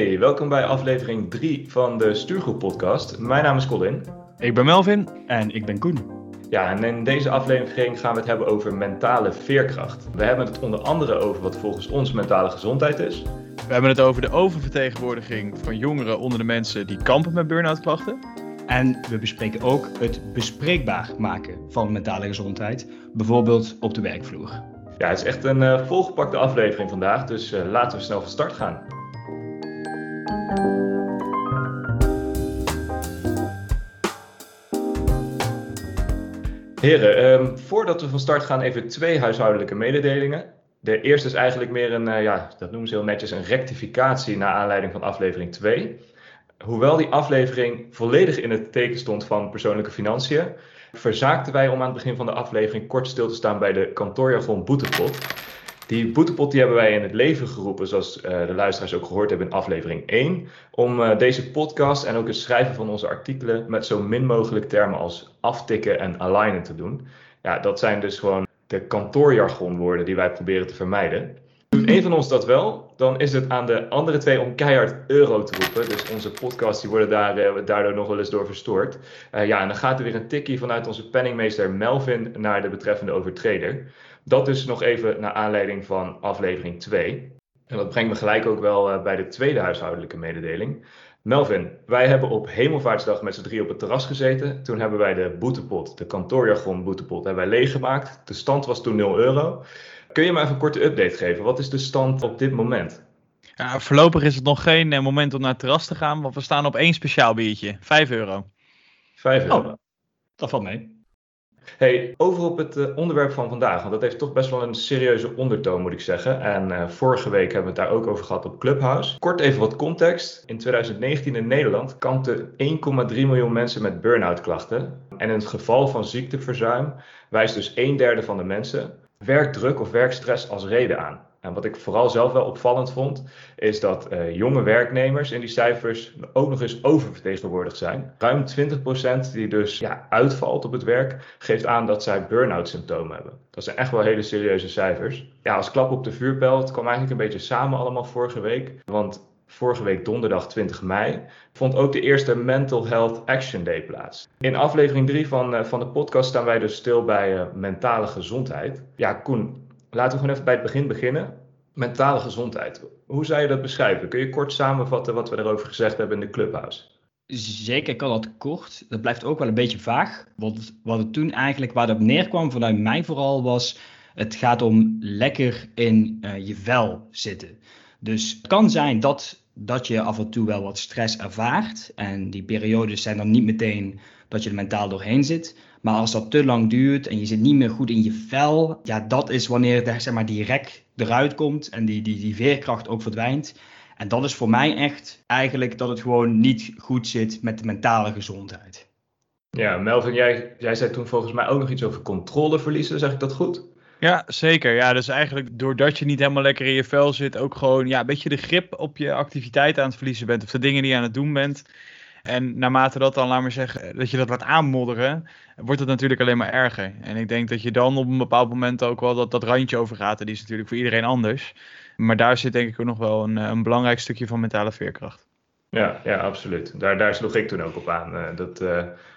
Hey, welkom bij aflevering 3 van de Stuurgroep podcast. Mijn naam is Colin. Ik ben Melvin. En ik ben Koen. Ja, en in deze aflevering gaan we het hebben over mentale veerkracht. We hebben het onder andere over wat volgens ons mentale gezondheid is. We hebben het over de oververtegenwoordiging van jongeren onder de mensen die kampen met burn-out klachten. En we bespreken ook het bespreekbaar maken van mentale gezondheid, bijvoorbeeld op de werkvloer. Ja, het is echt een uh, volgepakte aflevering vandaag, dus uh, laten we snel van start gaan. Heren, um, voordat we van start gaan even twee huishoudelijke mededelingen. De eerste is eigenlijk meer een, uh, ja, dat noemen ze heel netjes, een rectificatie naar aanleiding van aflevering 2. Hoewel die aflevering volledig in het teken stond van persoonlijke financiën, verzaakten wij om aan het begin van de aflevering kort stil te staan bij de kantoorjargon boetepot. Die boetepot die hebben wij in het leven geroepen, zoals uh, de luisteraars ook gehoord hebben in aflevering 1, om uh, deze podcast en ook het schrijven van onze artikelen met zo min mogelijk termen als aftikken en alignen te doen. Ja, dat zijn dus gewoon de kantoorjargonwoorden die wij proberen te vermijden. Doet een van ons dat wel, dan is het aan de andere twee om keihard euro te roepen. Dus onze podcasts die worden daar, uh, daardoor nog wel eens door verstoord. Ja, en dan gaat er weer een tikkie vanuit onze penningmeester Melvin naar de betreffende overtreder. Dat dus nog even naar aanleiding van aflevering 2. En dat brengt me gelijk ook wel uh, bij de tweede huishoudelijke mededeling. Melvin, wij hebben op Hemelvaartsdag met z'n drie op het terras gezeten. Toen hebben wij de boetepot, de kantoorjargon boetepot, hebben wij leeggemaakt. De stand was toen 0 euro. Kun je me even een korte update geven? Wat is de stand op dit moment? Ja, voorlopig is het nog geen moment om naar het terras te gaan, want we staan op één speciaal biertje. 5 euro. 5 euro. Oh, dat valt mee. Hey, over op het uh, onderwerp van vandaag, want dat heeft toch best wel een serieuze ondertoon, moet ik zeggen. En uh, vorige week hebben we het daar ook over gehad op Clubhouse. Kort even wat context. In 2019 in Nederland kampten 1,3 miljoen mensen met burn-out klachten. En in het geval van ziekteverzuim wijst dus een derde van de mensen werkdruk of werkstress als reden aan. En wat ik vooral zelf wel opvallend vond, is dat uh, jonge werknemers in die cijfers ook nog eens oververtegenwoordigd zijn. Ruim 20% die dus ja, uitvalt op het werk, geeft aan dat zij burn-out symptomen hebben. Dat zijn echt wel hele serieuze cijfers. Ja, als klap op de vuurpijl, het kwam eigenlijk een beetje samen allemaal vorige week. Want vorige week donderdag 20 mei, vond ook de eerste Mental Health Action Day plaats. In aflevering 3 van, uh, van de podcast staan wij dus stil bij uh, mentale gezondheid. Ja, Koen, laten we gewoon even bij het begin beginnen. Mentale gezondheid. Hoe zou je dat beschrijven? Kun je kort samenvatten wat we erover gezegd hebben in de Clubhouse? Zeker, kan dat kort. Dat blijft ook wel een beetje vaag. Want wat het toen eigenlijk, waar dat neerkwam, vanuit mij vooral, was... het gaat om lekker in uh, je vel zitten. Dus het kan zijn dat, dat je af en toe wel wat stress ervaart. En die periodes zijn dan niet meteen dat je er mentaal doorheen zit. Maar als dat te lang duurt en je zit niet meer goed in je vel, ja, dat is wanneer de, zeg maar, die rek eruit komt en die, die, die veerkracht ook verdwijnt. En dat is voor mij echt eigenlijk dat het gewoon niet goed zit met de mentale gezondheid. Ja, Melvin, jij, jij zei toen volgens mij ook nog iets over controle verliezen, zeg ik dat goed? Ja, zeker. Ja, dus eigenlijk doordat je niet helemaal lekker in je vel zit, ook gewoon ja, een beetje de grip op je activiteit aan het verliezen bent of de dingen die je aan het doen bent. En naarmate dat dan, laat maar zeggen, dat je dat laat aanmodderen, wordt het natuurlijk alleen maar erger. En ik denk dat je dan op een bepaald moment ook wel dat, dat randje overgaat. En die is natuurlijk voor iedereen anders. Maar daar zit denk ik ook nog wel een, een belangrijk stukje van mentale veerkracht. Ja, ja absoluut. Daar, daar sloeg ik toen ook op aan. Uh, dat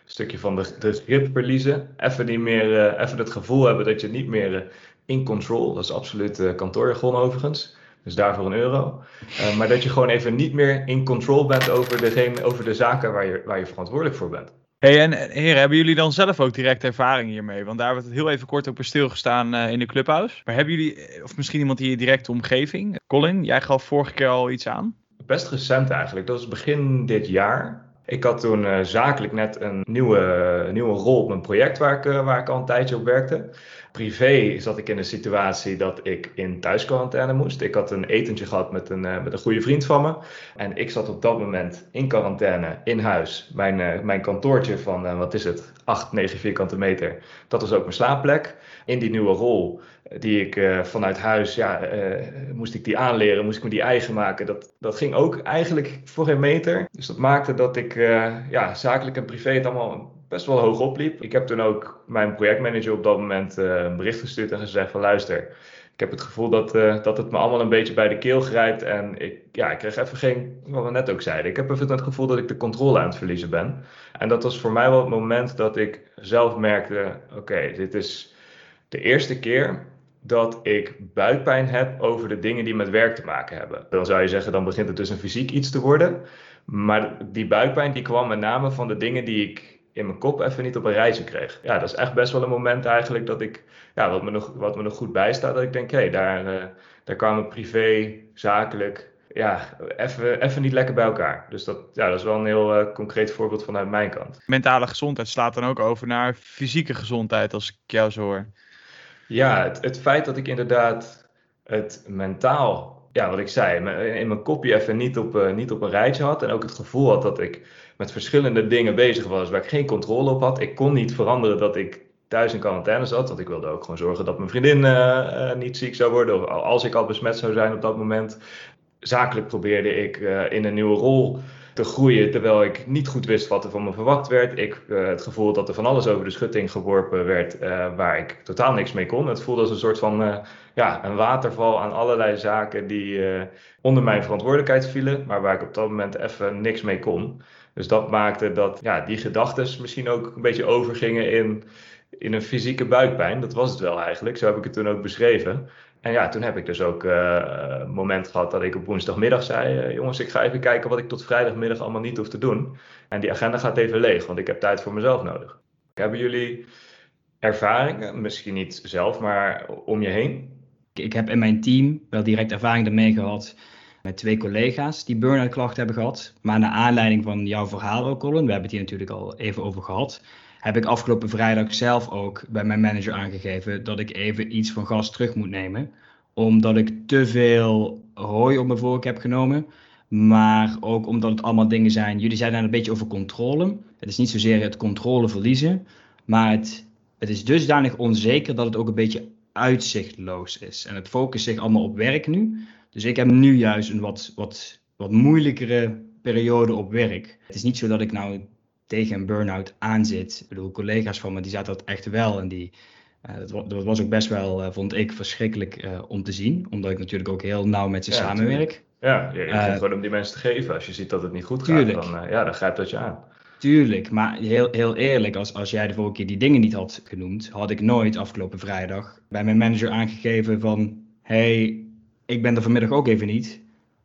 stukje van de, de grip verliezen. Even, niet meer, even het gevoel hebben dat je niet meer in control. Dat is absoluut kantoorjargon overigens. Dus daarvoor een euro. Uh, maar dat je gewoon even niet meer in control bent over, degene, over de zaken waar je, waar je verantwoordelijk voor bent. Hey, en heren, hebben jullie dan zelf ook direct ervaring hiermee? Want daar hebben we het heel even kort op stilgestaan uh, in de clubhouse. Maar hebben jullie, of misschien iemand in je directe omgeving? Colin, jij gaf vorige keer al iets aan. Best recent eigenlijk. Dat was begin dit jaar. Ik had toen uh, zakelijk net een nieuwe, nieuwe rol op mijn project waar ik, waar ik al een tijdje op werkte. Privé zat ik in een situatie dat ik in thuisquarantaine moest. Ik had een etentje gehad met een, uh, met een goede vriend van me. En ik zat op dat moment in quarantaine in huis. Mijn, mijn kantoortje van, wat is het, 8, 9 vierkante meter. Dat was ook mijn slaapplek. In die nieuwe rol die ik vanuit huis, ja, moest ik die aanleren, moest ik me die eigen maken. Dat, dat ging ook eigenlijk voor geen meter. Dus dat maakte dat ik ja, zakelijk en privé het allemaal best wel hoog opliep. Ik heb toen ook mijn projectmanager op dat moment een bericht gestuurd en gezegd van luister, ik heb het gevoel dat, uh, dat het me allemaal een beetje bij de keel grijpt. En ik, ja, ik kreeg even geen, wat we net ook zeiden. Ik heb even het gevoel dat ik de controle aan het verliezen ben. En dat was voor mij wel het moment dat ik zelf merkte: oké, dit is de eerste keer dat ik buikpijn heb over de dingen die met werk te maken hebben. Dan zou je zeggen, dan begint het dus een fysiek iets te worden. Maar die buikpijn die kwam met name van de dingen die ik in mijn kop even niet op een rijtje kreeg. Ja, dat is echt best wel een moment eigenlijk dat ik, ja, wat me nog, wat me nog goed bijstaat, dat ik denk, hé, hey, daar, uh, daar kwamen privé, zakelijk, ja, even, even niet lekker bij elkaar. Dus dat, ja, dat is wel een heel uh, concreet voorbeeld vanuit mijn kant. Mentale gezondheid slaat dan ook over naar fysieke gezondheid, als ik jou zo hoor. Ja, het, het feit dat ik inderdaad het mentaal ja, wat ik zei, in mijn kopje even niet op, uh, niet op een rijtje had. En ook het gevoel had dat ik met verschillende dingen bezig was waar ik geen controle op had. Ik kon niet veranderen dat ik thuis in quarantaine zat. Want ik wilde ook gewoon zorgen dat mijn vriendin uh, uh, niet ziek zou worden. Of als ik al besmet zou zijn op dat moment. Zakelijk probeerde ik in een nieuwe rol te groeien, terwijl ik niet goed wist wat er van me verwacht werd. Ik het gevoel dat er van alles over de schutting geworpen werd, waar ik totaal niks mee kon. Het voelde als een soort van ja, een waterval aan allerlei zaken die onder mijn verantwoordelijkheid vielen, maar waar ik op dat moment even niks mee kon. Dus dat maakte dat ja, die gedachten misschien ook een beetje overgingen in, in een fysieke buikpijn. Dat was het wel eigenlijk, zo heb ik het toen ook beschreven. En ja, toen heb ik dus ook uh, moment gehad dat ik op woensdagmiddag zei: uh, Jongens, ik ga even kijken wat ik tot vrijdagmiddag allemaal niet hoef te doen. En die agenda gaat even leeg, want ik heb tijd voor mezelf nodig. Hebben jullie ervaringen, misschien niet zelf, maar om je heen? Ik heb in mijn team wel direct ervaring ermee gehad met twee collega's die burn-out klachten hebben gehad. Maar naar aanleiding van jouw verhaal ook, Colin, we hebben het hier natuurlijk al even over gehad heb ik afgelopen vrijdag zelf ook bij mijn manager aangegeven dat ik even iets van gas terug moet nemen. Omdat ik te veel hooi op mijn vork heb genomen. Maar ook omdat het allemaal dingen zijn. Jullie zeiden daar een beetje over controle. Het is niet zozeer het controle verliezen. Maar het, het is dusdanig onzeker dat het ook een beetje uitzichtloos is. En het focust zich allemaal op werk nu. Dus ik heb nu juist een wat, wat, wat moeilijkere periode op werk. Het is niet zo dat ik nou tegen een burn-out aanzit. Ik bedoel, collega's van me die zaten dat echt wel. En die, uh, dat, dat, was ook best wel, uh, vond ik, verschrikkelijk uh, om te zien. Omdat ik natuurlijk ook heel nauw met ze ja, samenwerk. Ja, je begint gewoon om die mensen te geven. Als je ziet dat het niet goed tuurlijk. gaat, dan, ja, dan grijpt dat je aan. Tuurlijk, maar heel, heel eerlijk, als, als jij de vorige keer die dingen niet had genoemd, had ik nooit afgelopen vrijdag bij mijn manager aangegeven van, hey, ik ben er vanmiddag ook even niet.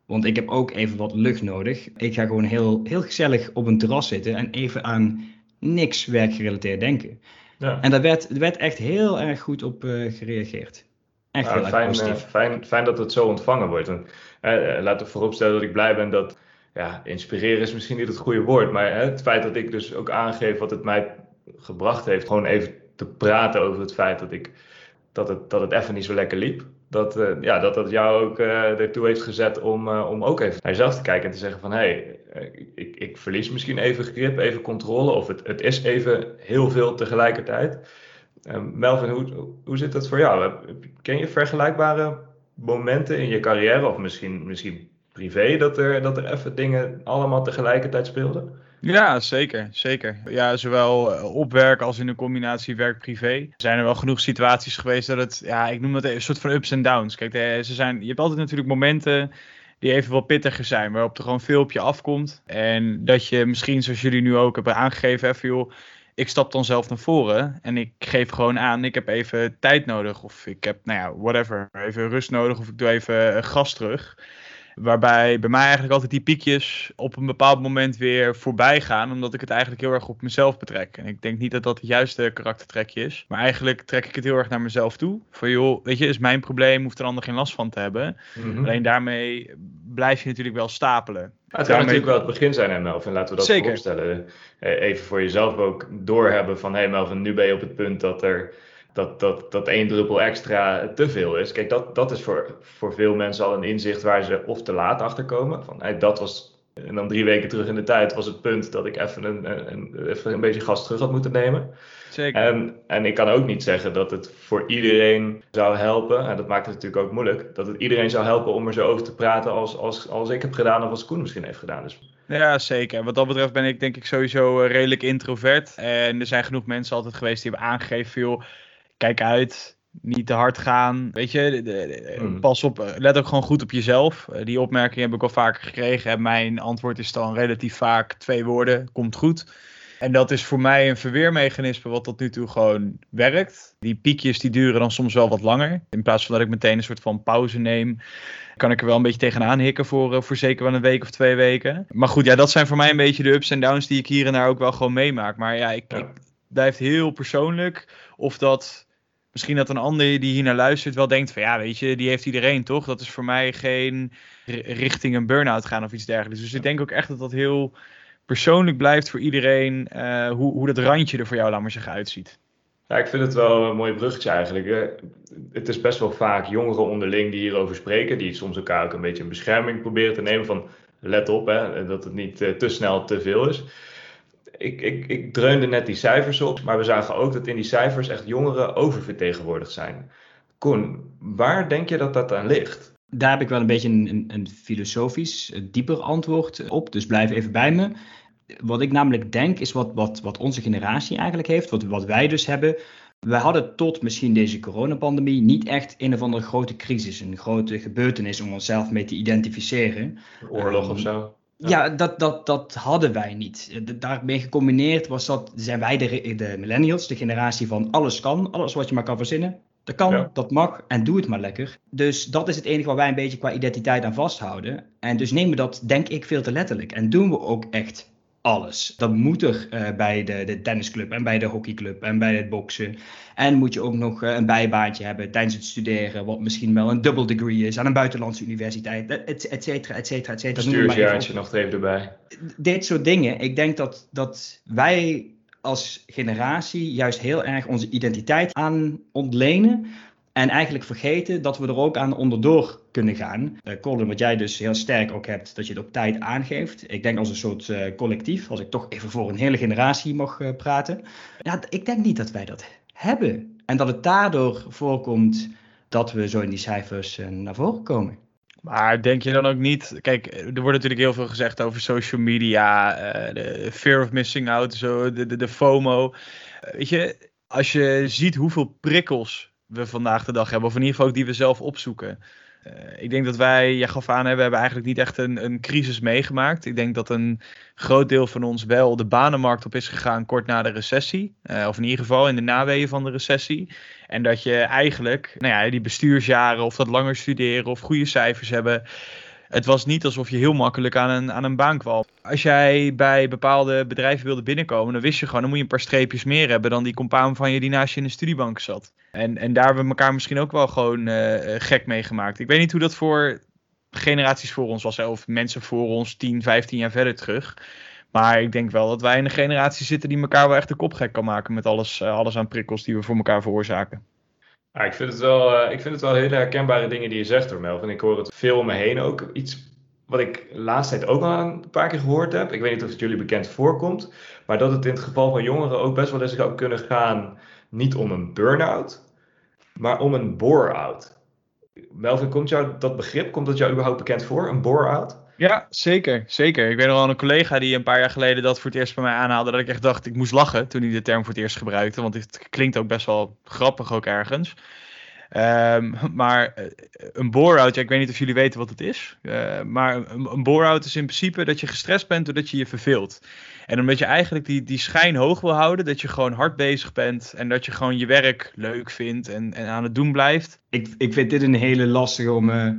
Want ik heb ook even wat lucht nodig. Ik ga gewoon heel, heel gezellig op een terras zitten en even aan niks werkgerelateerd denken. Ja. En daar werd, werd echt heel erg goed op uh, gereageerd. Echt heel fijn, erg positief. Uh, fijn, fijn dat het zo ontvangen wordt. En, uh, laat ik vooropstellen dat ik blij ben dat. Ja, inspireren is misschien niet het goede woord. Maar het feit dat ik dus ook aangeef wat het mij gebracht heeft. Gewoon even te praten over het feit dat, ik, dat, het, dat het even niet zo lekker liep dat, uh, ja, dat dat jou ook uh, ertoe heeft gezet om, uh, om ook even naar jezelf te kijken en te zeggen van hé, hey, ik, ik verlies misschien even grip, even controle of het, het is even heel veel tegelijkertijd. Melvin, hoe, hoe zit dat voor jou? Ken je vergelijkbare momenten in je carrière of misschien, misschien privé dat er, dat er even dingen allemaal tegelijkertijd speelden? Ja, zeker. zeker. Ja, zowel eh, op werk als in een combinatie werk-privé. Zijn er wel genoeg situaties geweest dat het, ja, ik noem dat een soort van ups en downs. Kijk, ze zijn, je hebt altijd natuurlijk momenten die even wat pittiger zijn, waarop er gewoon veel op je afkomt. En dat je misschien, zoals jullie nu ook hebben aangegeven, even joh, ik stap dan zelf naar voren en ik geef gewoon aan, ik heb even tijd nodig. Of ik heb, nou ja, whatever, even rust nodig of ik doe even gas terug. Waarbij bij mij eigenlijk altijd die piekjes op een bepaald moment weer voorbij gaan. Omdat ik het eigenlijk heel erg op mezelf betrek. En ik denk niet dat dat het juiste karaktertrekje is. Maar eigenlijk trek ik het heel erg naar mezelf toe. Van joh, weet je, is mijn probleem, hoeft er ander geen last van te hebben. Mm-hmm. Alleen daarmee blijf je natuurlijk wel stapelen. Ja, het kan natuurlijk wel het begin zijn, hè, Melvin. Laten we dat Zeker. voorstellen. Even voor jezelf ook doorhebben van... hé hey Melvin, nu ben je op het punt dat er dat, dat, dat één druppel extra te veel is. Kijk, dat, dat is voor, voor veel mensen al een inzicht waar ze of te laat achter komen. Van, hey, dat was, en dan drie weken terug in de tijd was het punt dat ik even een, een, even een beetje gas terug had moeten nemen. Zeker. En, en ik kan ook niet zeggen dat het voor iedereen zou helpen, en dat maakt het natuurlijk ook moeilijk, dat het iedereen zou helpen om er zo over te praten als, als, als ik heb gedaan of als Koen misschien heeft gedaan. Dus ja, zeker. Wat dat betreft ben ik denk ik sowieso redelijk introvert. En er zijn genoeg mensen altijd geweest die hebben aangegeven, joh, kijk uit. niet te hard gaan. Weet je, Mhm. pas op, let ook gewoon goed op jezelf. Eh, die opmerking heb ik al vaker gekregen. En mijn antwoord is dan relatief vaak twee woorden, komt goed. En dat is voor mij een verweermechanisme wat tot nu toe gewoon werkt. Die piekjes die duren dan soms wel wat langer. In plaats van dat ik meteen een soort van pauze neem, kan ik er wel een beetje tegenaan hikken voor, eh, voor zeker wel een week of twee weken. Maar goed, ja, dat zijn voor mij een beetje de ups en downs die ik hier en daar ook wel gewoon meemaak. Maar ja, ik, Ja. ik blijft heel persoonlijk of dat misschien dat een ander die hier naar luistert wel denkt van ja, weet je, die heeft iedereen toch? Dat is voor mij geen ri- richting een burn-out gaan of iets dergelijks. Dus ik denk ook echt dat dat heel persoonlijk blijft voor iedereen eh, hoe, hoe dat randje er voor jou, laat maar zeggen, uitziet. Ja, ik vind het wel een mooi bruggetje eigenlijk. Het is best wel vaak jongeren onderling die hierover spreken, die soms elkaar ook een beetje in bescherming proberen te nemen van let op hè, dat het niet eh, te snel te veel is. Ik, ik, ik dreunde net die cijfers op, maar we zagen ook dat in die cijfers echt jongeren oververtegenwoordigd zijn. Koen, waar denk je dat dat aan ligt? Daar heb ik wel een beetje een, een, een filosofisch, eh, dieper antwoord op. Dus blijf even bij me. Wat ik namelijk denk, is wat, wat, wat onze generatie eigenlijk heeft, wat, wat wij dus hebben. Wij hadden tot misschien deze coronapandemie niet echt een of andere grote crisis, een grote gebeurtenis om onszelf mee te identificeren. Oorlog of zo? Ja. Dat, dat, dat hadden wij niet. Daarmee gecombineerd was dat, zijn wij de, de millennials, de generatie van alles kan, alles wat je maar kan verzinnen. Dat kan, Ja. dat mag en doe het maar lekker. Dus dat is het enige waar wij een beetje qua identiteit aan vasthouden. En dus nemen we dat, denk ik, veel te letterlijk. En doen we ook echt alles. Dat moet er eh, bij de, de tennisclub en bij de hockeyclub en bij het boksen. En moet je ook nog eh, een bijbaantje hebben tijdens het studeren, wat misschien wel een double degree is aan een buitenlandse universiteit, et et cetera, et cetera, et cetera. Bestuursjaartje nog even erbij. dit soort dingen. Ik denk dat, dat wij als generatie juist heel erg onze identiteit aan ontlenen. En eigenlijk vergeten dat we er ook aan onderdoor kunnen gaan. Eh Colin, wat jij dus heel sterk ook hebt, dat je het op tijd aangeeft. Ik denk als een soort eh, collectief, als ik toch even voor een hele generatie mag eh, praten. Ja, ik denk niet dat wij dat hebben. En dat het daardoor voorkomt dat we zo in die cijfers naar voren komen. Maar denk je dan ook niet, kijk, er wordt natuurlijk heel veel gezegd over social media, de fear of missing out, zo, de, de, de FOMO. Weet je, als je ziet hoeveel prikkels we vandaag de dag hebben, of in ieder geval ook die we zelf opzoeken. Eh, ik denk dat wij, jij gaf aan, we hebben eigenlijk niet echt een, een crisis meegemaakt. Ik denk dat een groot deel van ons wel de banenmarkt op is gegaan kort na de recessie. Eh, of in ieder geval in de naweeën van de recessie. En dat je eigenlijk, nou ja, die bestuursjaren of dat langer studeren of goede cijfers hebben. Het was niet alsof je heel makkelijk aan een, aan een baan kwam. Als jij bij bepaalde bedrijven wilde binnenkomen, dan wist je gewoon, dan moet je een paar streepjes meer hebben dan die compaan van je die naast je in de studiebank zat. En, en daar hebben we elkaar misschien ook wel gewoon eh, eh, gek mee gemaakt. Ik weet niet hoe dat voor generaties voor ons was, of mensen voor ons 10, 15 jaar verder terug. Maar ik denk wel dat wij in een generatie zitten die elkaar wel echt de kop gek kan maken met alles, eh, alles aan prikkels die we voor elkaar veroorzaken. Ja, ik, vind het wel, eh, ik vind het wel hele herkenbare dingen die je zegt door Melvin. Ik hoor het veel om me heen ook. Iets wat ik de laatste tijd ook al een paar keer gehoord heb. Ik weet niet of het jullie bekend voorkomt. Maar dat het in het geval van jongeren ook best wel eens zou kunnen gaan. Niet om een burn-out, maar om een bore-out. Melvin, komt jou dat begrip, komt dat jou überhaupt bekend voor? Een bore-out? Ja, zeker, zeker. Ik weet nog wel een collega die een paar jaar geleden dat voor het eerst bij mij aanhaalde. Dat ik echt dacht, ik moest lachen toen hij de term voor het eerst gebruikte. Want het klinkt ook best wel grappig ook ergens. Ehm, maar eh, een bore-out, ja, ik weet niet of jullie weten wat het is. Eh, maar een, een is in principe dat je gestrest bent doordat je je verveelt. En omdat je eigenlijk die, die schijn hoog wil houden, dat je gewoon hard bezig bent. En dat je gewoon je werk leuk vindt en, en aan het doen blijft. Ik, ik vind dit een hele lastige om, eh,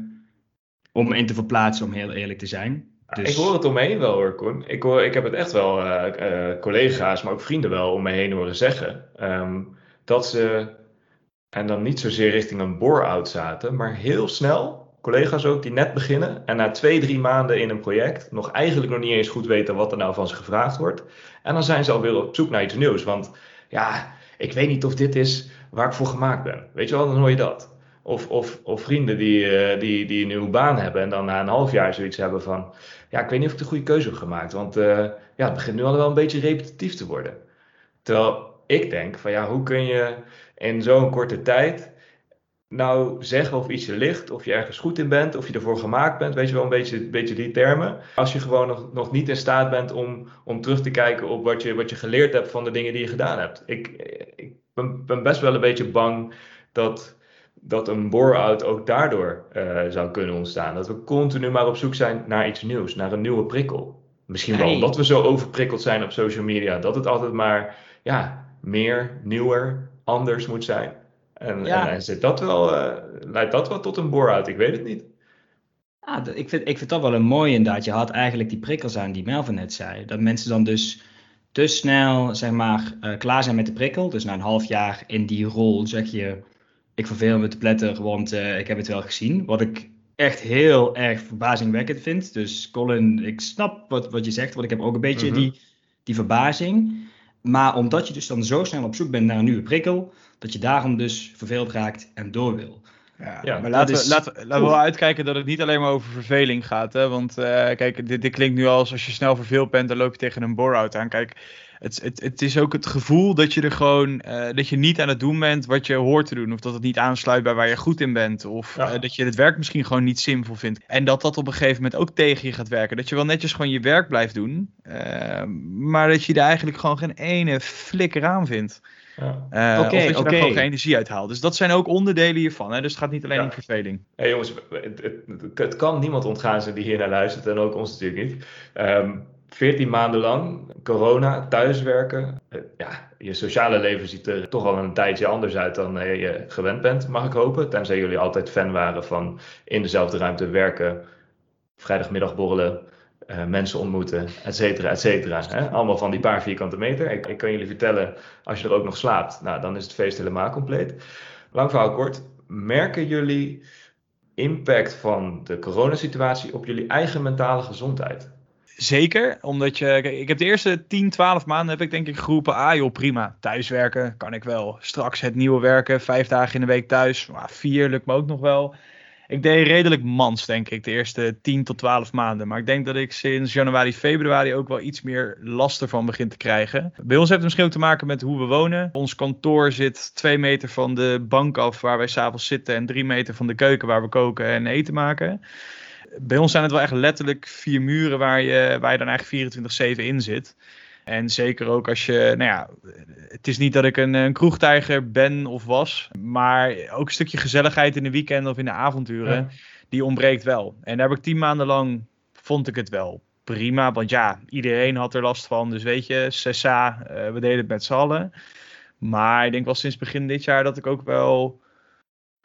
om me in te verplaatsen, om heel eerlijk te zijn. Dus- Ik hoor het om me heen wel hoor, Koen. Ik, hoor, ik heb het echt wel eh, eh, collega's, maar ook vrienden wel om me heen horen zeggen. ehm, dat ze, en dan niet zozeer richting een bore-out zaten, maar heel snel, collega's ook die net beginnen en na twee, drie maanden in een project nog eigenlijk nog niet eens goed weten wat er nou van ze gevraagd wordt. En dan zijn ze alweer op zoek naar iets nieuws. Want ja, ik weet niet of dit is waar ik voor gemaakt ben. Weet je wel, dan hoor je dat. Of, of, of vrienden die, eh, die, die een nieuwe baan hebben en dan na een half jaar zoiets hebben van ja, ik weet niet of ik de goede keuze heb gemaakt. Want eh, ja, het begint nu al wel een beetje repetitief te worden. Terwijl ik denk van ja, hoe kun je in zo'n korte tijd nou zeggen of iets je ligt, of je ergens goed in bent, of je ervoor gemaakt bent, weet je wel, een beetje, beetje die termen. Als je gewoon nog, niet in staat bent om, om terug te kijken op wat je, wat je geleerd hebt van de dingen die je gedaan hebt. Ik, ik ben best wel een beetje bang dat, dat een bore-out ook daardoor uh, zou kunnen ontstaan. Dat we continu maar op zoek zijn naar iets nieuws, naar een nieuwe prikkel. Misschien wel omdat we zo overprikkeld zijn op social media, dat het altijd maar ja, meer, nieuwer, anders moet zijn. En, en, zit dat wel, uh, leidt dat wel tot een bore-out? Ik weet het niet. Ja, ik, vind, ik vind dat wel een mooi inderdaad. Je had eigenlijk die prikkels aan die Melvin net zei. Dat mensen dan dus te snel zeg maar, uh, klaar zijn met de prikkel. Dus na een half jaar in die rol zeg je, ik verveel me te pletter, want uh, ik heb het wel gezien. Wat ik echt heel erg verbazingwekkend vind. Dus Colin, ik snap wat, wat je zegt, want ik heb ook een beetje mhm. die, die verbazing. Maar omdat je dus dan zo snel op zoek bent naar een nieuwe prikkel, dat je daarom dus verveeld raakt en door wil. Ja, maar laten, we, laten, laten we wel uitkijken dat het niet alleen maar over verveling gaat. Hè? Want uh, kijk, dit, dit, klinkt nu als als je snel verveeld bent, dan loop je tegen een bore-out aan. Kijk, het, het, het is ook het gevoel dat je er gewoon uh, dat je niet aan het doen bent wat je hoort te doen. Of dat het niet aansluit bij waar je goed in bent. Of uh, dat je het werk misschien gewoon niet zinvol vindt. En dat dat op een gegeven moment ook tegen je gaat werken. Dat je wel netjes gewoon je werk blijft doen. maar dat je er eigenlijk gewoon geen ene flikker aan vindt. Ja. Uh, of dat je okay. er gewoon geen energie uit haalt. Dus dat zijn ook onderdelen hiervan. Hè? Dus het gaat niet alleen ja. om verveling. Hey jongens, het, het, het, kan niemand ontgaan zijn die hier naar luistert. En ook ons natuurlijk niet. Um, ehm, 14 maanden lang, corona, thuiswerken. Uh, ja, je sociale leven ziet er toch al een tijdje anders uit dan uh, je gewend bent, mag ik hopen. Tenzij jullie altijd fan waren van in dezelfde ruimte werken, vrijdagmiddag borrelen, uh, mensen ontmoeten, et cetera, et cetera. Allemaal van die paar vierkante meter. Ik, ik, kan jullie vertellen, als je er ook nog slaapt, nou, dan is het feest helemaal compleet. Lang verhaal kort, merken jullie impact van de coronasituatie op jullie eigen mentale gezondheid? Zeker, omdat je, ik heb de eerste 10, 12 maanden heb ik denk ik geroepen, ah joh prima, thuiswerken kan ik wel. Straks het nieuwe werken, vijf dagen in de week thuis, maar vier lukt me ook nog wel ik deed redelijk mans, denk ik, de eerste 10 tot 12 maanden. Maar ik denk dat ik sinds januari, februari ook wel iets meer last ervan begin te krijgen. Bij ons heeft het misschien ook te maken met hoe we wonen. Ons kantoor zit twee meter van de bank af waar wij s'avonds zitten en drie meter van de keuken waar we koken en eten maken. Bij ons zijn het wel echt letterlijk vier muren waar je, waar je dan eigenlijk 24-7 in zit. En zeker ook als je, nou ja, het is niet dat ik een, een kroegtijger ben of was, maar ook een stukje gezelligheid in de weekend of in de avonturen, die ontbreekt wel. En daar heb ik tien maanden lang, vond ik het wel prima, want ja, iedereen had er last van. Dus weet je, Sessa, uh, we deden het met z'n allen. Maar ik denk wel sinds begin dit jaar dat ik ook wel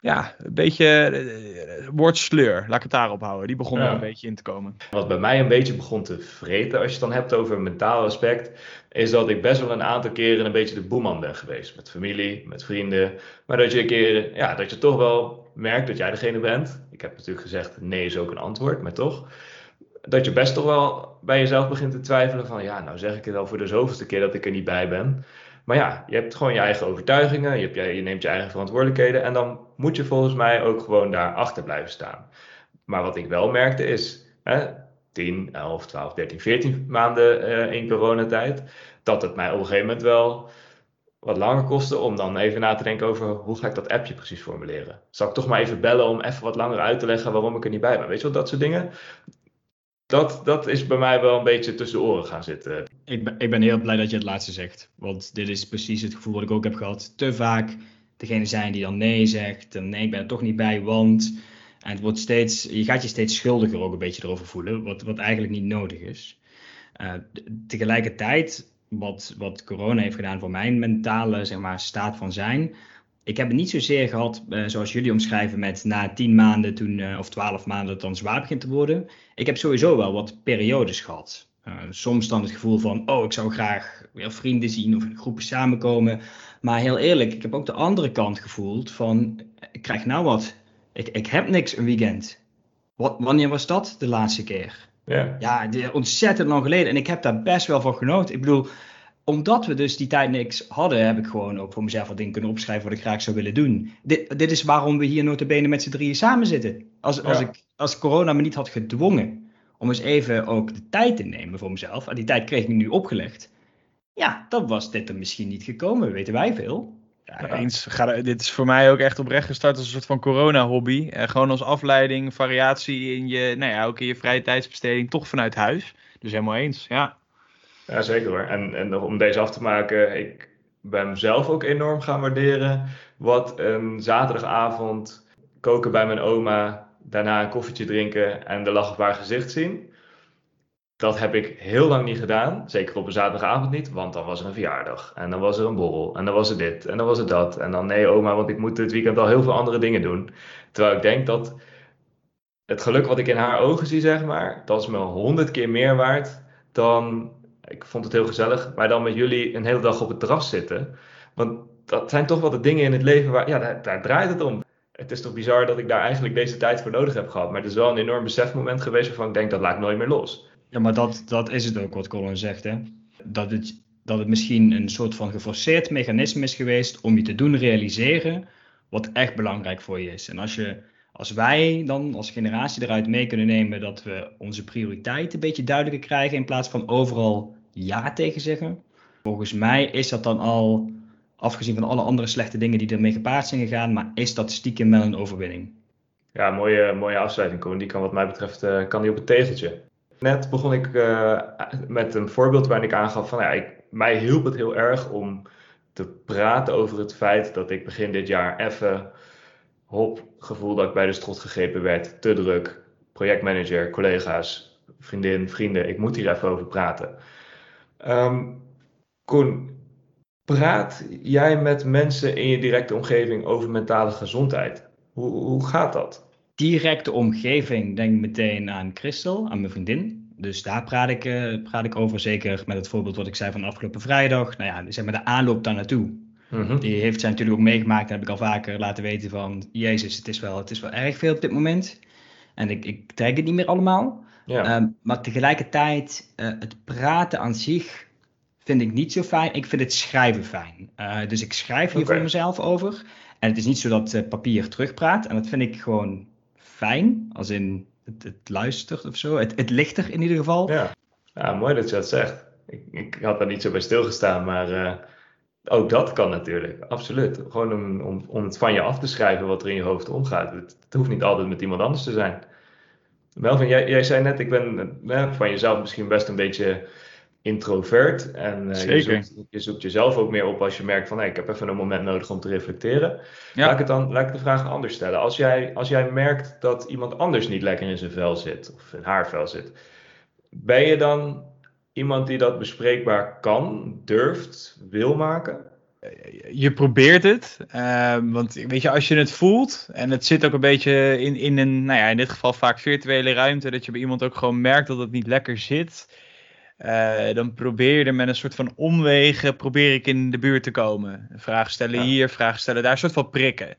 ja, een beetje uh, woord sleur, laat ik het daarop houden. Die begon er een beetje in te komen. Wat bij mij een beetje begon te vreten, als je het dan hebt over mentaal aspect, is dat ik best wel een aantal keren een beetje de boeman ben geweest. Met familie, met vrienden. Maar dat je een keer, ja, dat je toch wel merkt dat jij degene bent. Ik heb natuurlijk gezegd, nee is ook een antwoord, maar toch. Dat je best toch wel bij jezelf begint te twijfelen van, ja, nou zeg ik het al voor de zoveelste keer dat ik er niet bij ben. Maar ja, je hebt gewoon je eigen overtuigingen, je, neemt je eigen verantwoordelijkheden en dan moet je volgens mij ook gewoon daar achter blijven staan. Maar wat ik wel merkte is, hè, 10, 11, 12, 13, 14 maanden uh, in coronatijd, dat het mij op een gegeven moment wel wat langer kostte om dan even na te denken over hoe ga ik dat appje precies formuleren. Zal ik toch maar even bellen om even wat langer uit te leggen waarom ik er niet bij ben? Weet je wel, dat soort dingen dat, dat is bij mij wel een beetje tussen oren gaan zitten. Ik ben, ik ben heel blij dat je het laatste zegt. Want dit is precies het gevoel wat ik ook heb gehad. Te vaak degene zijn die dan nee zegt. En nee, ik ben er toch niet bij, want... En het wordt steeds, je gaat je steeds schuldiger ook een beetje erover voelen. Wat, wat eigenlijk niet nodig is. Uh, tegelijkertijd, wat, wat corona heeft gedaan voor mijn mentale zeg maar, staat van zijn ik heb het niet zozeer gehad, uh, zoals jullie omschrijven, met na tien maanden toen, uh, of twaalf maanden het dan zwaar begint te worden. Ik heb sowieso wel wat periodes gehad. Uh, soms dan het gevoel van, oh, ik zou graag weer vrienden zien of in groepen samenkomen. Maar heel eerlijk, ik heb ook de andere kant gevoeld van, ik krijg nou wat. Ik, ik heb niks een weekend. Wat, wanneer was dat de laatste keer? Ja, ja ontzettend lang geleden. En ik heb daar best wel van genoten. Ik bedoel, omdat we dus die tijd niks hadden, heb ik gewoon ook voor mezelf wat dingen kunnen opschrijven wat ik graag zou willen doen. Dit, dit is waarom we hier notabene met z'n drieën samen zitten. Als, als, ik, als corona me niet had gedwongen om eens even ook de tijd te nemen voor mezelf, en die tijd kreeg ik nu opgelegd, ja, dan was dit er misschien niet gekomen, weten wij veel. Ja, eens. Ga, dit is voor mij ook echt oprecht gestart als een soort van corona-hobby. Eh, gewoon als afleiding, variatie in je, nou ja, ook in je vrije tijdsbesteding, toch vanuit huis. Dus helemaal eens, ja. Ja, zeker hoor. En, en om deze af te maken, ik bij mezelf ook enorm gaan waarderen wat een zaterdagavond koken bij mijn oma, daarna een koffietje drinken en de lach op haar gezicht zien. Dat heb ik heel lang niet gedaan. Zeker op een zaterdagavond niet, want dan was er een verjaardag. En dan was er een borrel. En dan was er dit. En dan was er dat. En dan nee, oma, want ik moet dit weekend al heel veel andere dingen doen. Terwijl ik denk dat het geluk wat ik in haar ogen zie, zeg maar, dat is me honderd keer meer waard dan. Ik vond het heel gezellig, maar dan met jullie een hele dag op het terras zitten. Want dat zijn toch wel de dingen in het leven waar, ja, daar, draait het om. Het is toch bizar dat ik daar eigenlijk deze tijd voor nodig heb gehad. Maar het is wel een enorm besefmoment geweest waarvan ik denk dat laat ik nooit meer los. Ja, maar dat, dat is het ook wat Colin zegt. Hè? Dat, het, dat het misschien een soort van geforceerd mechanisme is geweest om je te doen realiseren wat echt belangrijk voor je is. En als, je, als wij dan als generatie eruit mee kunnen nemen dat we onze prioriteiten een beetje duidelijker krijgen in plaats van overal ja tegen zeggen. Volgens mij is dat dan al, afgezien van alle andere slechte dingen die ermee gepaard zijn gegaan, maar is dat stiekem wel een overwinning. Ja, mooie, mooie afsluiting, Koen. Die kan wat mij betreft uh, kan die op het tegeltje. Net begon ik uh, met een voorbeeld waarin ik aangaf van ja, ik, mij hielp het heel erg om te praten over het feit dat ik begin dit jaar even hop gevoel dat ik bij de strot gegrepen werd, te druk, projectmanager, collega's, vriendin, vrienden, ik moet hier even over praten. Um, Koen, praat jij met mensen in je directe omgeving over mentale gezondheid? Hoe, hoe gaat dat? directe omgeving denk meteen aan Christel, aan mijn vriendin. Dus daar praat ik, uh, praat ik over, zeker met het voorbeeld wat ik zei van afgelopen vrijdag. Nou ja, zeg maar de aanloop daar naartoe. Mm Die heeft zij natuurlijk ook meegemaakt. En heb ik al vaker laten weten van, jezus, het is wel, het is wel erg veel op dit moment. En ik, ik trek het niet meer allemaal. Ja. Um, maar tegelijkertijd, uh, het praten aan zich vind ik niet zo fijn. Ik vind het schrijven fijn. Uh, dus ik schrijf hier okay. voor mezelf over. En het is niet zo dat uh, papier terugpraat. En dat vind ik gewoon fijn, als in het, het luistert of zo. Het, het ligt er in ieder geval. Ja, ja mooi dat je dat zegt. Ik, ik had daar niet zo bij stilgestaan, maar ook dat kan natuurlijk, absoluut. Gewoon om, om, om het van je af te schrijven wat er in je hoofd omgaat. Het, het hoeft niet altijd met iemand anders te zijn. Melvin, jij, jij zei net, ik ben eh, van jezelf misschien best een beetje introvert. En uh, je, zoekt, je, zoekt, jezelf ook meer op als je merkt van hey, ik heb even een moment nodig om te reflecteren. Laat, ik het dan, laat ik de vraag anders stellen. Als jij, als jij merkt dat iemand anders niet lekker in zijn vel zit, of in haar vel zit, ben je dan iemand die dat bespreekbaar kan, durft, wil maken? Je probeert het, uh, want weet je, als je het voelt en het zit ook een beetje in, in een, nou ja, in dit geval vaak virtuele ruimte, dat je bij iemand ook gewoon merkt dat het niet lekker zit, uh, dan probeer je er met een soort van omwegen, probeer ik in de buurt te komen. Vragen stellen hier, vragen stellen daar, een soort van prikken.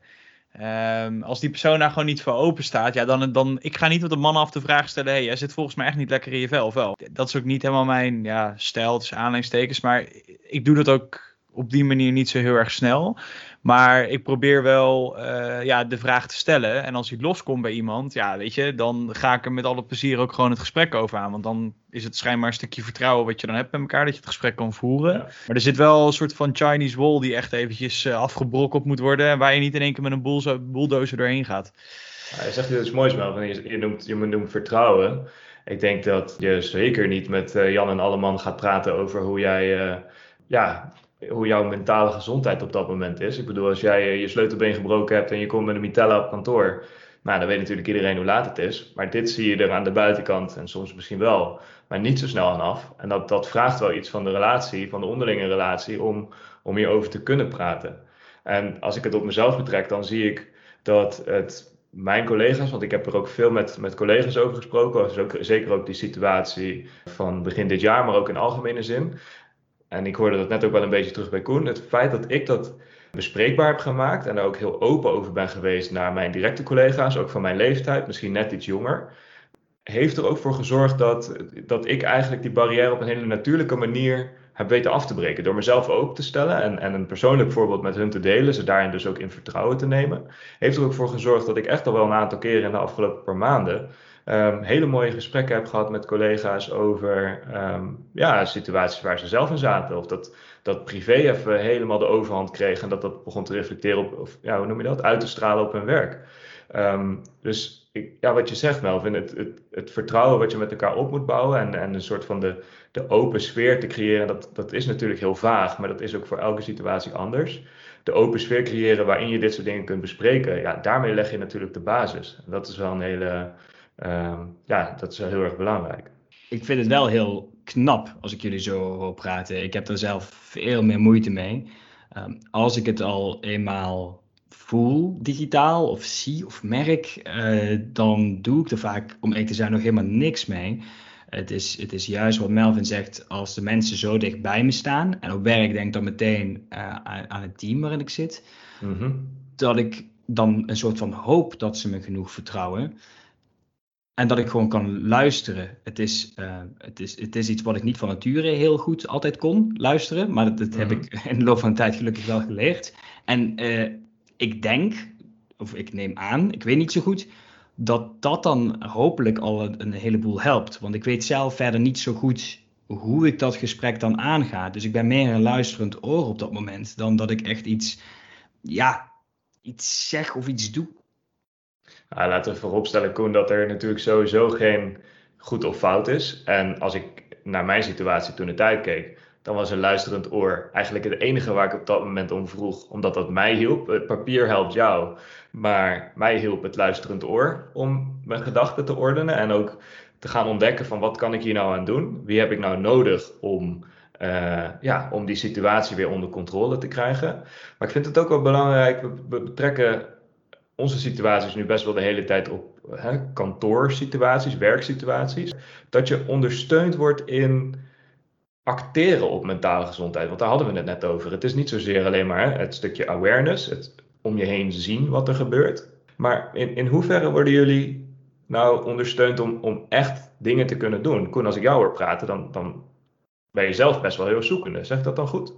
Um, als die persoon daar gewoon niet voor open staat, ja, dan, dan ik ga niet op de man af de vraag stellen: hey, jij zit volgens mij echt niet lekker in je vel, of wel? Dat is ook niet helemaal mijn ja, stijl, dus aanleidingstekens, maar ik doe dat ook op die manier niet zo heel erg snel. Maar ik probeer wel uh, ja, de vraag te stellen. En als hij loskomt bij iemand, ja, weet je, dan ga ik er met alle plezier ook gewoon het gesprek over aan. Want dan is het schijnbaar een stukje vertrouwen wat je dan hebt met elkaar, dat je het gesprek kan voeren. Maar er zit wel een soort van Chinese wall die echt eventjes uh, afgebrokkeld moet worden. En waar je niet in één keer met een bulldozer doorheen gaat. Ja, je zegt iets moois, Mel. Je, je, noemt, je noemt vertrouwen. Ik denk dat je zeker niet met uh, Jan en Alleman gaat praten over hoe jij ja, hoe jouw mentale gezondheid op dat moment is. Ik bedoel, als jij eh, je sleutelbeen gebroken hebt en je komt met een mitella op kantoor, nou, dan weet natuurlijk iedereen hoe laat het is. Maar dit zie je er aan de buitenkant en soms misschien wel, maar niet zo snel aan af. En dat, dat vraagt wel iets van de relatie, van de onderlinge relatie, om, om hierover te kunnen praten. En als ik het op mezelf betrek, dan zie ik dat het mijn collega's, want ik heb er ook veel met, met collega's over gesproken, dus ook, zeker ook die situatie van begin dit jaar, maar ook in algemene zin en ik hoorde dat net ook wel een beetje terug bij Koen, het feit dat ik dat bespreekbaar heb gemaakt en daar ook heel open over ben geweest naar mijn directe collega's, ook van mijn leeftijd, misschien net iets jonger, heeft er ook voor gezorgd dat, dat ik eigenlijk die barrière op een hele natuurlijke manier heb weten af te breken. Door mezelf open te stellen en, en een persoonlijk voorbeeld met hun te delen, ze daarin dus ook in vertrouwen te nemen, heeft er ook voor gezorgd dat ik echt al wel een aantal keren in de afgelopen paar maanden um, hele mooie gesprekken heb gehad met collega's over um, ja, situaties waar ze zelf in zaten. Of dat, dat privé even helemaal de overhand kreeg en dat dat begon te reflecteren op, of, ja, hoe noem je dat, uit te stralen op hun werk. Ehm, dus ik, ja, wat je zegt, Melvin, het, het, het, vertrouwen wat je met elkaar op moet bouwen en, en een soort van de, de open sfeer te creëren, dat, dat is natuurlijk heel vaag, maar dat is ook voor elke situatie anders. De open sfeer creëren waarin je dit soort dingen kunt bespreken, ja, daarmee leg je natuurlijk de basis. En dat is wel een hele, ehm, ja, dat is wel heel erg belangrijk. Ik vind het wel heel knap als ik jullie zo hoor praten. Ik heb er zelf veel meer moeite mee. Ehm, als ik het al eenmaal voel digitaal of zie of merk, eh, dan doe ik er vaak, om eerlijk te zijn, nog helemaal niks mee. Het is, het is juist wat Melvin zegt, als de mensen zo dicht bij me staan, en op werk denk ik dan meteen uh, aan, het team waarin ik zit, mhm. dat ik dan een soort van hoop dat ze me genoeg vertrouwen. En dat ik gewoon kan luisteren. Het is, uh, het, is, het is iets wat ik niet van nature heel goed altijd kon, luisteren. Maar dat, dat heb mhm. ik in de loop van de tijd gelukkig wel geleerd. En uh, ik denk, of ik neem aan, ik weet niet zo goed, dat dat dan hopelijk al een, een heleboel helpt. Want ik weet zelf verder niet zo goed hoe ik dat gesprek dan aanga. Dus ik ben meer een luisterend oor op dat moment dan dat ik echt iets, ja, iets zeg of iets doe. Nou, laten we vooropstellen, Koen, dat er natuurlijk sowieso geen goed of fout is. En als ik naar mijn situatie toen de tijd keek, dan was een luisterend oor eigenlijk het enige waar ik op dat moment om vroeg, omdat dat mij hielp. Het papier helpt jou, maar mij hielp het luisterend oor om mijn gedachten te ordenen en ook te gaan ontdekken van wat kan ik hier nou aan doen? Wie heb ik nou nodig om, uh, ja, om die situatie weer onder controle te krijgen? Maar ik vind het ook wel belangrijk, we betrekken onze situaties nu best wel de hele tijd op hè, kantoorsituaties, werksituaties, dat je ondersteund wordt in acteren op mentale gezondheid. Want daar hadden we het net over. Het is niet zozeer alleen maar het stukje awareness, het om je heen zien wat er gebeurt. Maar in, in hoeverre worden jullie nou ondersteund om, om echt dingen te kunnen doen? Koen, als ik jou hoor praten, dan, dan ben je zelf best wel heel zoekende. Zeg dat dan goed?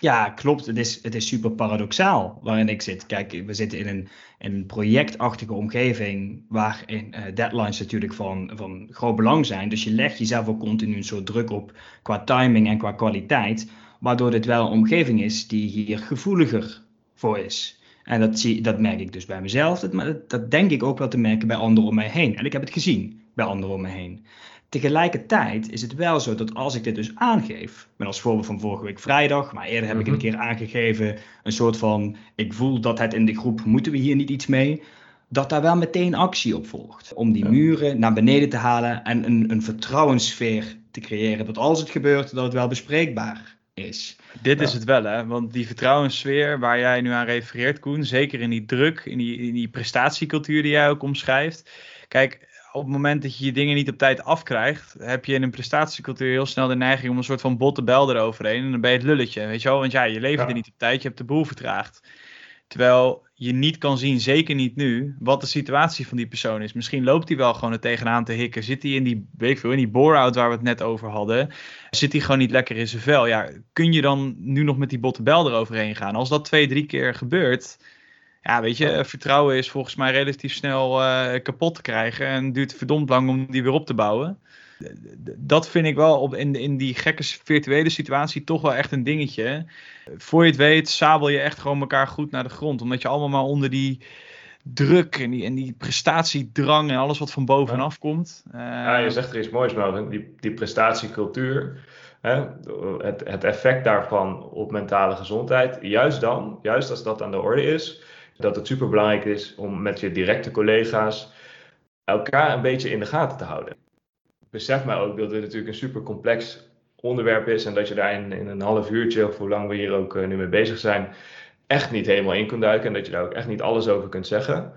Ja, klopt. Het is, het is super paradoxaal waarin ik zit. Kijk, we zitten in een, een projectachtige omgeving waarin uh, deadlines natuurlijk van, van groot belang zijn. Dus je legt jezelf ook continu een soort druk op qua timing en qua kwaliteit. Waardoor dit wel een omgeving is die hier gevoeliger voor is. En dat, zie, dat merk ik dus bij mezelf, maar dat, dat denk ik ook wel te merken bij anderen om mij heen. En ik heb het gezien bij anderen om me heen. Tegelijkertijd is het wel zo dat als ik dit dus aangeef, met als voorbeeld van vorige week vrijdag, maar eerder heb ik een mhm. keer aangegeven, een soort van, ik voel dat het in de groep, moeten we hier niet iets mee, dat daar wel meteen actie op volgt. Om die muren naar beneden te halen en een, een vertrouwenssfeer te creëren, dat als het gebeurt, dat het wel bespreekbaar is. Dit is het wel, hè? Want die vertrouwenssfeer waar jij nu aan refereert, Koen, zeker in die druk, in die, in die prestatiecultuur die jij ook omschrijft. Kijk, op het moment dat je je dingen niet op tijd afkrijgt, heb je in een prestatiecultuur heel snel de neiging om een soort van botte bel eroverheen. En dan ben je het lulletje, weet je wel? Want ja, je levert er niet op tijd, je hebt de boel vertraagd. Terwijl je niet kan zien, zeker niet nu, wat de situatie van die persoon is. Misschien loopt hij wel gewoon er tegenaan te hikken. Zit hij in die, weet veel, in die bore-out waar we het net over hadden. Zit hij gewoon niet lekker in zijn vel. Ja, kun je dan nu nog met die botte bel eroverheen gaan? Als dat twee, drie keer gebeurt, ja, weet je, vertrouwen is volgens mij relatief snel uh, kapot te krijgen en duurt verdomd lang om die weer op te bouwen. Dat vind ik wel op, in, in die gekke virtuele situatie toch wel echt een dingetje. Voor je het weet, sabel je echt gewoon elkaar goed naar de grond. Omdat je allemaal maar onder die druk en die, en die prestatiedrang en alles wat van bovenaf komt. Uh, ja, je zegt er iets moois, maar die, die prestatiecultuur. Hè, het, het effect daarvan op mentale gezondheid. Juist dan, juist als dat aan de orde is, dat het superbelangrijk is om met je directe collega's elkaar een beetje in de gaten te houden. Besef mij ook dat dit natuurlijk een super complex onderwerp is en dat je daar in, in een half uurtje, of hoe lang we hier ook eh, nu mee bezig zijn, echt niet helemaal in kunt duiken en dat je daar ook echt niet alles over kunt zeggen.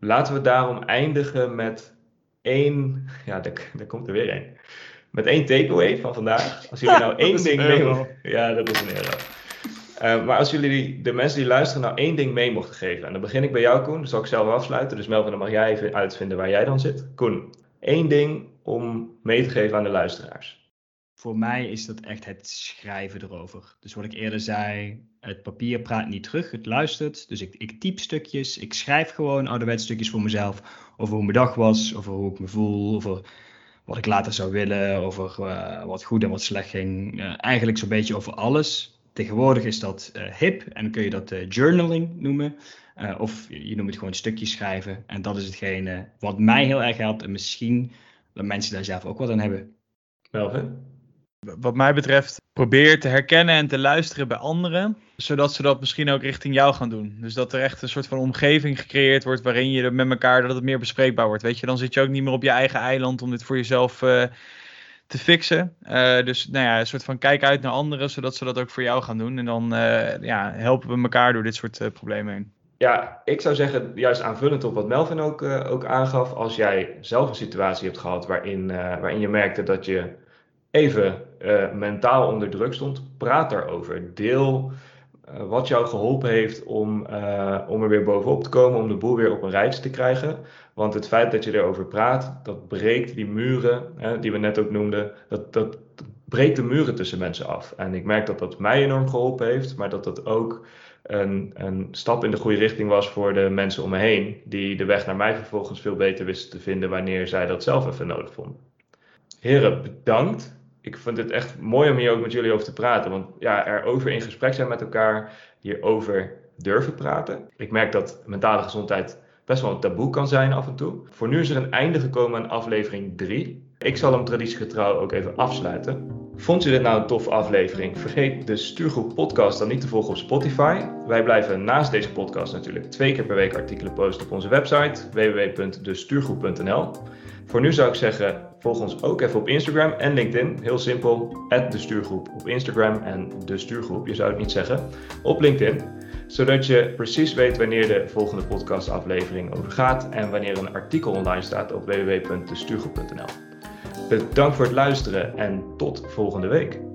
Laten we daarom eindigen met één, ja, daar, daar komt er weer één. Met één takeaway van vandaag. Als jullie nou één ding mee... Ja, dat is een euro. Uh, maar als jullie de mensen die luisteren nou één ding mee mochten geven, en dan begin ik bij jou, Koen, dat zal ik zelf afsluiten. Dus Melvin, dan mag jij even uitvinden waar jij dan zit. Koen, één ding om mee te geven aan de luisteraars. Voor mij is dat echt het schrijven erover. Dus wat ik eerder zei, het papier praat niet terug, het luistert. Dus ik, ik typ stukjes, ik schrijf gewoon ouderwets stukjes voor mezelf. Over hoe mijn dag was, over hoe ik me voel, over wat ik later zou willen, over uh, wat goed en wat slecht ging. Uh, eigenlijk zo'n beetje over alles Tegenwoordig is dat hip en dan kun je dat journaling noemen. of je noemt het gewoon stukjes schrijven. En dat is hetgene wat mij heel erg helpt. En misschien dat mensen daar zelf ook wat aan hebben. Melvin? Wat mij betreft, probeer te herkennen en te luisteren bij anderen, zodat ze dat misschien ook richting jou gaan doen. Dus dat er echt een soort van omgeving gecreëerd wordt waarin je met elkaar, dat het meer bespreekbaar wordt. Weet je, dan zit je ook niet meer op je eigen eiland om dit voor jezelf uh, te fixen. Uh, dus nou ja, een soort van kijk uit naar anderen, zodat ze dat ook voor jou gaan doen. En dan uh, ja, helpen we elkaar door dit soort problemen heen. Ja, ik zou zeggen, juist aanvullend op wat Melvin ook, ook aangaf, als jij zelf een situatie hebt gehad waarin, waarin je merkte dat je even mentaal onder druk stond, praat daarover. Deel wat jou geholpen heeft om, om er weer bovenop te komen, om de boel weer op een rijtje te krijgen. Want het feit dat je erover praat, dat breekt die muren, hè, die we net ook noemden, dat, dat, breekt de muren tussen mensen af. En ik merk dat dat mij enorm geholpen heeft, maar dat dat ook een, een stap in de goede richting was voor de mensen om me heen, die de weg naar mij vervolgens veel beter wisten te vinden wanneer zij dat zelf even nodig vonden. Heren, bedankt ik vind het echt mooi om hier ook met jullie over te praten. Want ja, erover in gesprek zijn met elkaar, hierover durven praten. Ik merk dat mentale gezondheid best wel een taboe kan zijn af en toe. Voor nu is er een einde gekomen aan aflevering 3. Ik zal hem traditiegetrouw ook even afsluiten. Vond je dit nou een toffe aflevering? Vergeet de Stuurgroep podcast dan niet te volgen op Spotify. Wij blijven naast deze podcast natuurlijk twee keer per week artikelen posten op onze website www.destuurgroep.nl. Voor nu zou ik zeggen, volg ons ook even op Instagram en LinkedIn. Heel simpel, de stuurgroep op Instagram en de stuurgroep, je zou het niet zeggen, op LinkedIn. Zodat je precies weet wanneer de volgende podcastaflevering over gaat en wanneer een artikel online staat op www.destuurgroep.nl. Bedankt voor het luisteren en tot volgende week.